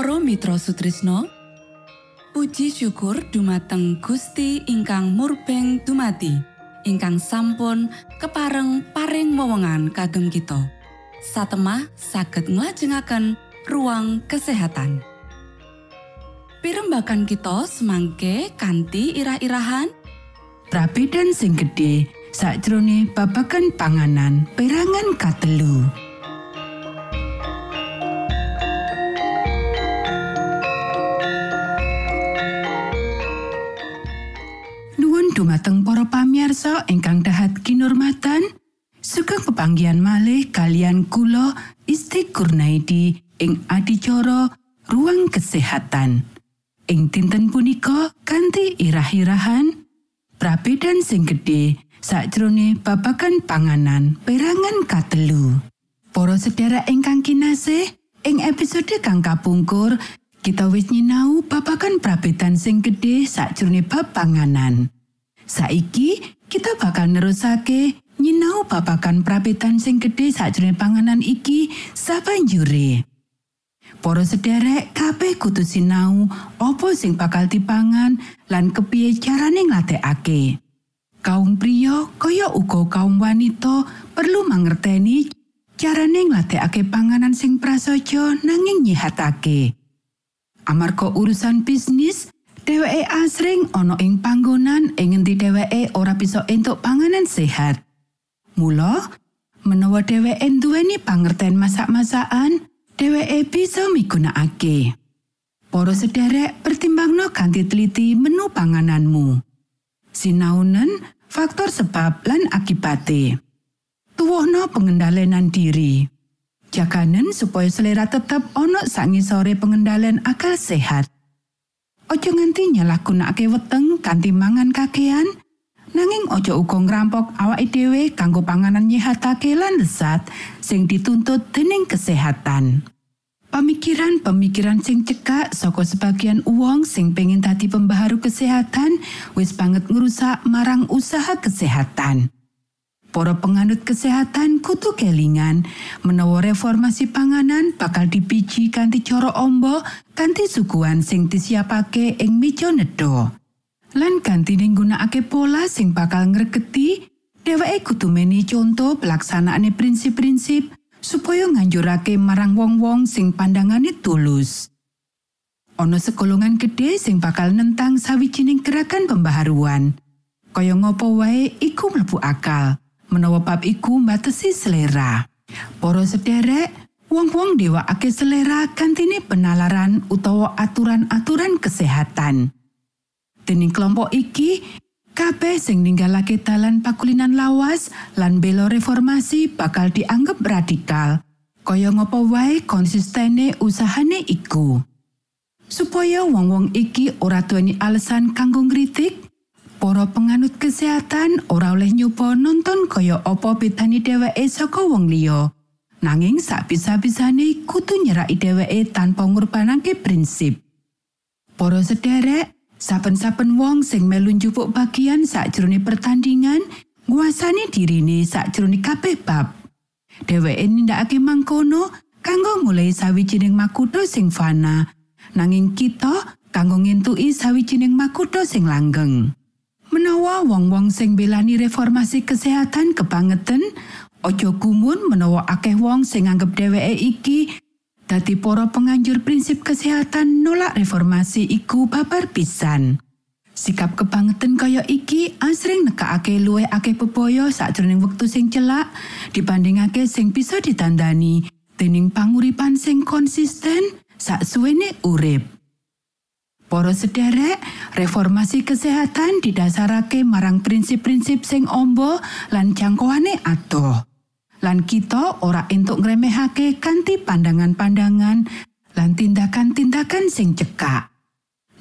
Mitra Sutrisno Puji syukur dumateng Gusti ingkang murbeng dumati ingkang sampun kepareng paring wewenngan kagem kita. Satemah saged nglajengaken ruang kesehatan. Pirembakan kita semangke kanthi irah-irahan. Prabedan sing gedhe sakjroning babagan panganan perangan katelu. Dumateng para pamiarsa ingkang dahat kinurmatan sugeng pepanggian malih kalian kula Isti Kurnaidi ing adicara ruang kesehatan ing dinten punika kanthi irah-irahan prabedan sing gedhe sakjrone babagan panganan perangan katelu Para sedherek ingkang kinasih ing episode kang kapungkur kita wis nyinau babagan prabedan sing gedhe sakjroning bab panganan. Saiki kita bakal nerusake nyinau babakan prabetan sing gedhe sakjroning panganan iki sabanjure. Para sederek kabeh kudu sinau apa sing bakal dipangan lan kepiye carane nglatekake. Kaum pria kaya uga kaum wanita perlu mangerteni carane nglatekake panganan sing prasaja nanging nyihatake. Amarga urusan bisnis, dheweke asring ana ing panggonan ing ngendi dheweke ora bisa entuk panganan sehat. Mula, menawa dheweke duweni pangerten masak-masakan, dheweke bisa migunakake. Para sederek pertimbangno kanthi teliti menu pangananmu. Sinaunen faktor sebab lan akibate. Tuwohno pengendalian diri. Jaganen supaya selera tetap ono sangisore pengendalian akal sehat. Ojo nganti nyalahgunakake weteng kanthi mangan kakean, nanging ojo uga ngrampok awake dhewe kanggo panganan nyehatake lan lesat sing dituntut dening kesehatan. Pemikiran-pemikiran sing cekak saka sebagian uwong sing pengin dadi pembaharu kesehatan wis banget ngrusak marang usaha kesehatan. Para penganut kesehatan kutu kelingan menawa reformasi panganan bakal dipiji kanthi cara ombo kanthi suguhan sing disiapake ing meja nedha. Lan ganti nggunakake pola sing bakal ngregeti, dheweke kudu meni conto pelaksanaane prinsip-prinsip supaya nganjurake marang wong-wong sing pandangane tulus. Ana sekolongan gede sing bakal nentang sawijining gerakan pembaharuan. Kaya ngopo wae iku mlebu akal. Menawa bab iku mbatesi selera. Para sederek, wong-wong dewakake selera kantine penalaran utawa aturan-aturan kesehatan. Dening kelompok iki, kabeh sing ninggalake dalan pakulinan lawas lan belo reformasi bakal dianggap radikal. Kaya ngopo wae konsistene usahane iku. supaya wong-wong iki ora duweni alasan kanggo ngritik para penganut kesehatan ora oleh nyoba nonton kaya apa bedani dheweke saka wong liya. Nanging sak bisa-bisane kudu nyeraki dheweke tanpa ngurbanake prinsip. Para sederek saben-saben wong sing melu njupuk bagian sakjroning pertandingan nguasani dirine sakjroning kabeh bab. Dheweke nindakake mangkono kanggo mulai sawijining makuto sing fana. Nanging kita kanggo ngentuki sawijining makutha sing langgeng. Menawa wong-wong sing belani reformasi kesehatan kebangetan, ojo gumun menawa akeh wong sing nganggep dheweke iki dadi para penganjur prinsip kesehatan nolak reformasi iku babar pisan. Sikap kebangetan kaya iki asring nekakake luwih akeh bebaya sakjroning wektu sing celak dibandingake sing bisa ditandani dening panguripan sing konsisten sak suwene urip. Para sederek, reformasi kesehatan didasarake marang prinsip-prinsip sing ombo lan jangkauane atuh. Lan kita ora entuk ngremehake kanthi pandangan-pandangan lan tindakan-tindakan sing cekak.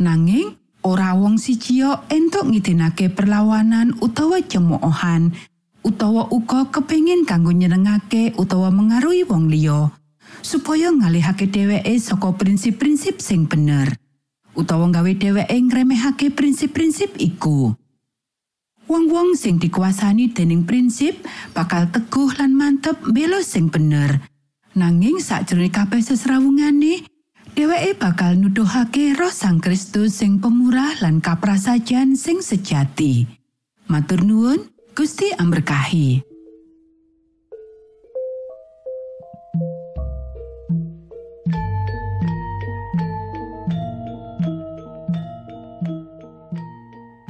Nanging ora wong sijio entuk ngidinake perlawanan utawa cemoohan utawa uga kepingin kanggo nyenengake utawa mengaruhi wong liya. supaya ngalihake dheweke saka prinsip-prinsip sing bener utawa nggawe dheweke ngremehake prinsip-prinsip iku. Wong-wong sing dikuasani dening prinsip bakal teguh lan mantep belo sing bener. Nanging sakjroning kabeh sesrawungane dheweke bakal nuduhake roh sang Kristus sing pemurah lan kaprasajan sing sejati. Matur nuwun Gusti amberkahi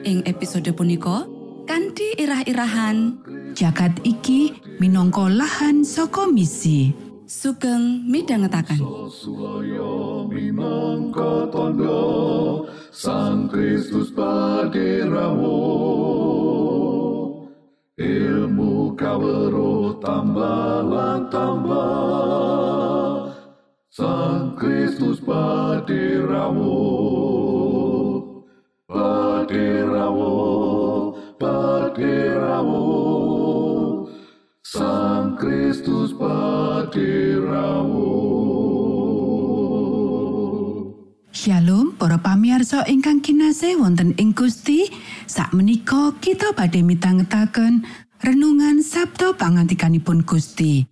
Ing episode punika kanthi irah-irahan Jagat iki minangka lahan saka misi. sugeng. Suloyo minangka tondo Sang Kristus paderamu Ilmu kawero tambah tambah Sang Kristus paderamu Paderamu Paderamu Sang Kristus paderamu Shalom para pamiarsa ingkang kinasih wonten ing Gusti. Sakmenika kita badhe mitangetaken renungan Sabto pangantikanipun Gusti.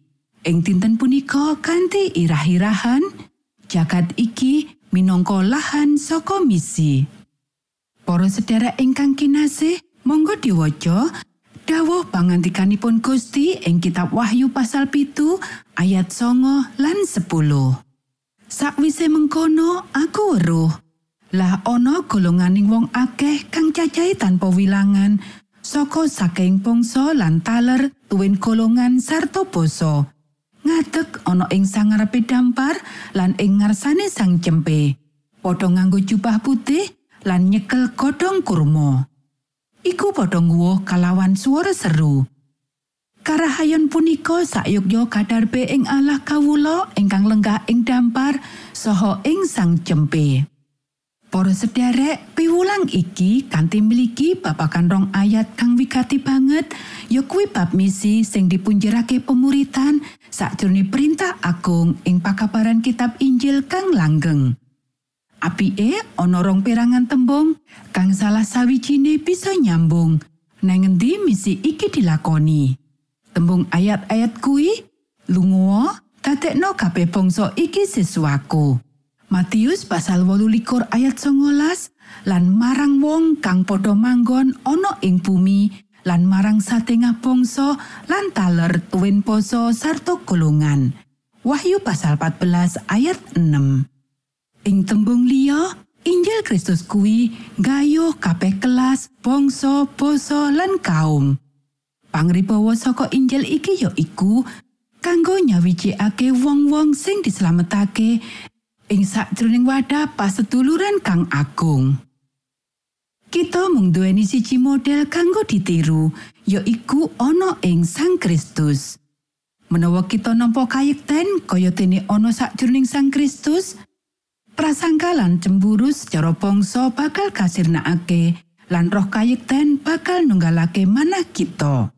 Ing dinten punika kanthi irah-irahan jagat iki minangka lahan saka misi Para sedherek ingkang kinasih monggo diwaca dawuh pangantikanipun Gusti ing kitab Wahyu pasal pitu ayat songo lan 10 Sakwise mengkono aku weruh. Lah ana golonganing wong akeh kang cacahe tanpa wilangan saka saking bangsa lan taler tuwin golongan sarta basa. Ngadeg ana ing sangarepe dampar lan ing ngarsane sang cempe. Padha nganggo jubah putih lan nyekel godhong kurma. Iku padha nguwuh kalawan swara seru. Karahayon punika sayukya kadarbe ing Allah kawula ingkang lenggah ing dampar saha ing sang cempe. Para sederek, piwulang iki kanthi miliki babakan rong ayat kang wigati banget, ya kuwi bab misi sing dipunjerake pemuritan sakjroning perintah agung ing pakabaran kitab Injil kang langgeng. Apike ana rong perangan tembung kang salah sawijine bisa nyambung nang endi misi iki dilakoni. Tembung ayat-ayat kuwi lunga dadekno kabeh bangsa iki siswaku. Matius pasal 18 ayat 19 lan marang wong kang padha manggon ana ing bumi lan marang satengah bangsa lan taler tuwin poso sarta golongan. Wahyu pasal 14 ayat 6. Ing tembung liya, Injil Kristus kuwi gayuh kabeh kelas, bangsa, basa lan kaum. Pangribawa saka Injil iki ya iku kanggo nyawijikake wong-wong sing dislametake ing sakjroning wadah paseduluran kang agung. Kita mung duweni siji model kanggo ditiru, ya iku ana ing Sang Kristus. Menawa kita nampa kayekten kaya dene ana sakjroning Sang Kristus, prasangka lan cemburu secara bangsa bakal kasirnakake lan roh kayekten bakal nunggalake manah kita.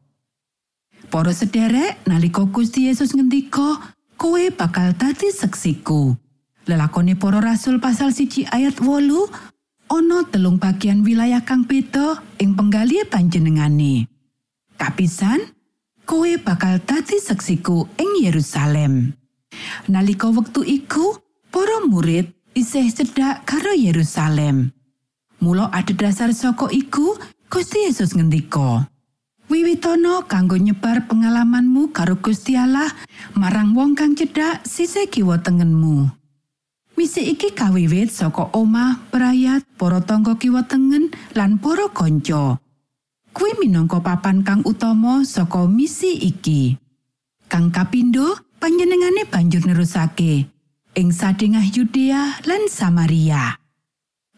Para sederek nalika Gusti Yesus ngendika, kowe bakal dadi seksiku. Lelakone para rasul pasal siji ayat wolu, ana telung bagian wilayah kang beda ing penggali panjenengane. Kapisan, kowe bakal dadi seksiku ing Yerusalem. Nalika wektu iku, para murid isih cedhak karo Yerusalem. Mula ada dasar saka iku, Gusti Yesus ngendika, Wiwitono kanggo nyebar pengalamanmu karo Gusti Allah marang wong kang cedhak sisih kiwa tengenmu. Misi iki kawiwit saka omah, perayat, para tangga kiwa tengen lan para kanca. Kuwi minangka papan kang utama saka misi iki. Kang kapindo, panjenengane banjur nerusake ing sadengah Yudea lan Samaria.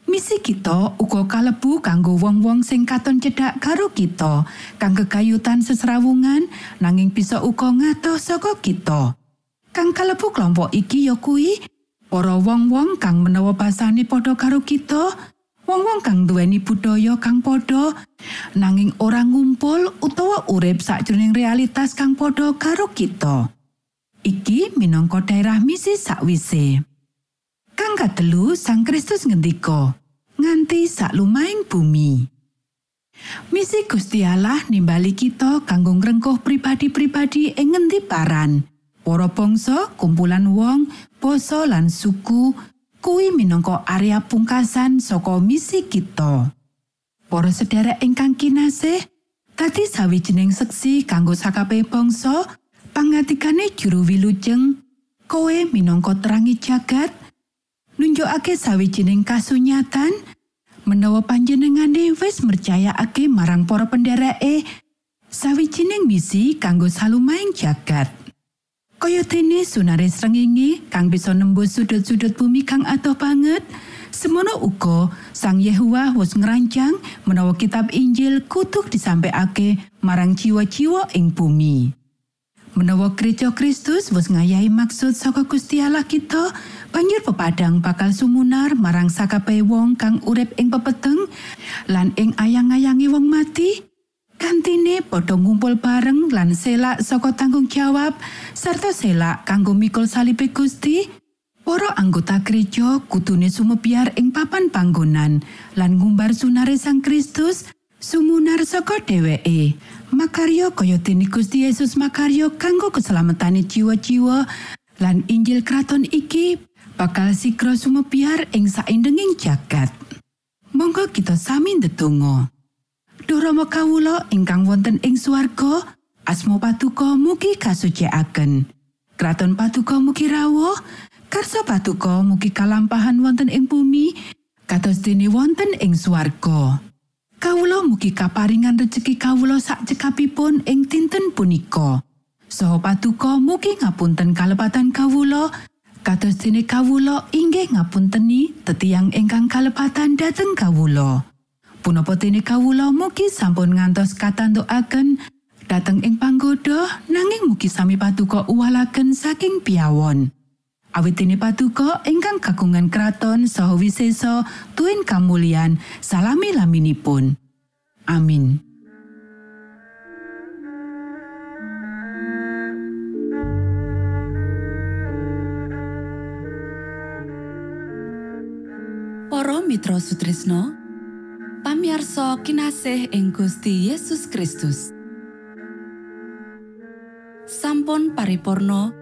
Misi kita uga kalebu kanggo wong-wong sing katon cedhak karo kita, kang kegayutan sesrawungan nanging bisa uga ngadoh saka kita. Kang kalebu kelompok iki ya kuwi para wong-wong kang menawa basane padha karo kita, wong-wong kang duweni budaya kang padha nanging ora ngumpul utawa urip sakjroning realitas kang padha karo kita. Iki minangka daerah misi sakwise. Kang katelu Sang Kristus ngendika, nganti sak lumahing bumi. Misi Gusti Allah nimbali kita kanggo ngrengkuh pribadi-pribadi ing ngendi paran. Para bangsa, kumpulan wong, basa lan suku kuwi minangka area pungkasan saka misi kita. Para sedherek ingkang kinasih, dadi sawijining seksi kanggo sakabeh bangsa, pangatikane juru wilujeng, kowe minangka terangi jagat, nunjukake sawijining kasunyatan, menawa panjenengane wis mercayakake marang para pendereke sawijining misi kanggo salumaing jagat. Kaya dene sunare srengenge kang bisa nembus sudut-sudut bumi kang adoh banget, semono uga Sang Yehuwa wis ngerancang menawa kitab Injil kutuk disampaiake marang jiwa-jiwa ing bumi. Menawa Gereja Kristus wis ngayahi maksud saka Gusti Allah kita, banjur pepadang bakal sumunar marang sakabeh wong kang urip ing pepeteng lan ing ayang-ayangi wong mati. Kantine padha ngumpul bareng lan selak saka tanggung jawab sarta selak kanggo mikul salibe Gusti. Para anggota gereja kutune sumebiar ing papan panggonan lan ngumbar sunare Sang Kristus sumunar saka dheweke. Makaryo kaya dene Gusti Yesus makaryo kanggo keselamatane jiwa-jiwa lan Injil kraton iki bakal sigra sumebiar ing saindenging jagat. Monggo kita sami ndedonga. Duh Rama kawula ingkang wonten ing swarga, asma patuko mugi kasucikaken. Kraton patuko mugi rawuh, karsa patuko mugi kalampahan wonten ing bumi, kados dene wonten ing swarga. Kawula mugi kaparingan rejeki kawula sak cekapipun ing dinten punika. Saha patuko mugi ngapunten kalepatan kawula, kados dene kawula inggih ngapunteni tetiang ingkang kalepatan dhateng kawula. Punapa dene kawula mugi sampun ngantos katantukaken dhateng ing panggoda nanging mugi sami patuko uwalaken saking piawon. Awit dene patuko ingkang kagungan kraton saha wisesa tuwin kamulyan salami laminipun. Amin. Para Mitra Sutrisno pamiarsa kinasih ing Gusti Yesus Kristus sampun paripurno